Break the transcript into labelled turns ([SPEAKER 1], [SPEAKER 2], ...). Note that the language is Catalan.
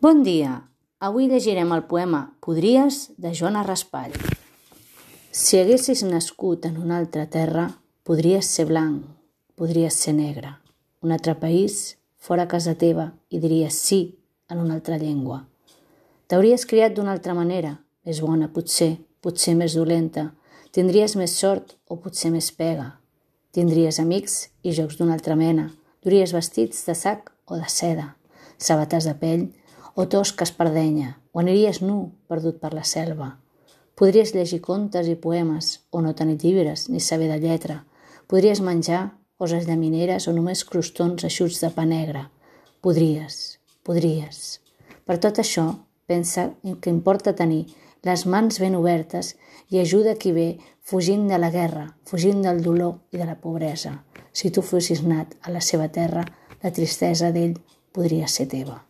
[SPEAKER 1] Bon dia! Avui llegirem el poema Podries de Joana Raspall. Si haguessis nascut en una altra terra, podries ser blanc, podries ser negre. Un altre país, fora casa teva, i diries sí en una altra llengua. T'hauries criat d'una altra manera, més bona potser, potser més dolenta. Tindries més sort o potser més pega. Tindries amics i jocs d'una altra mena. Duries vestits de sac o de seda, sabates de pell o tosques per denya, o aniries nu, perdut per la selva. Podries llegir contes i poemes, o no tenir llibres ni saber de lletra. Podries menjar coses llamineres o només crostons eixuts de pa negre. Podries, podries. Per tot això, pensa que importa tenir les mans ben obertes i ajuda qui ve fugint de la guerra, fugint del dolor i de la pobresa. Si tu fossis nat a la seva terra, la tristesa d'ell podria ser teva.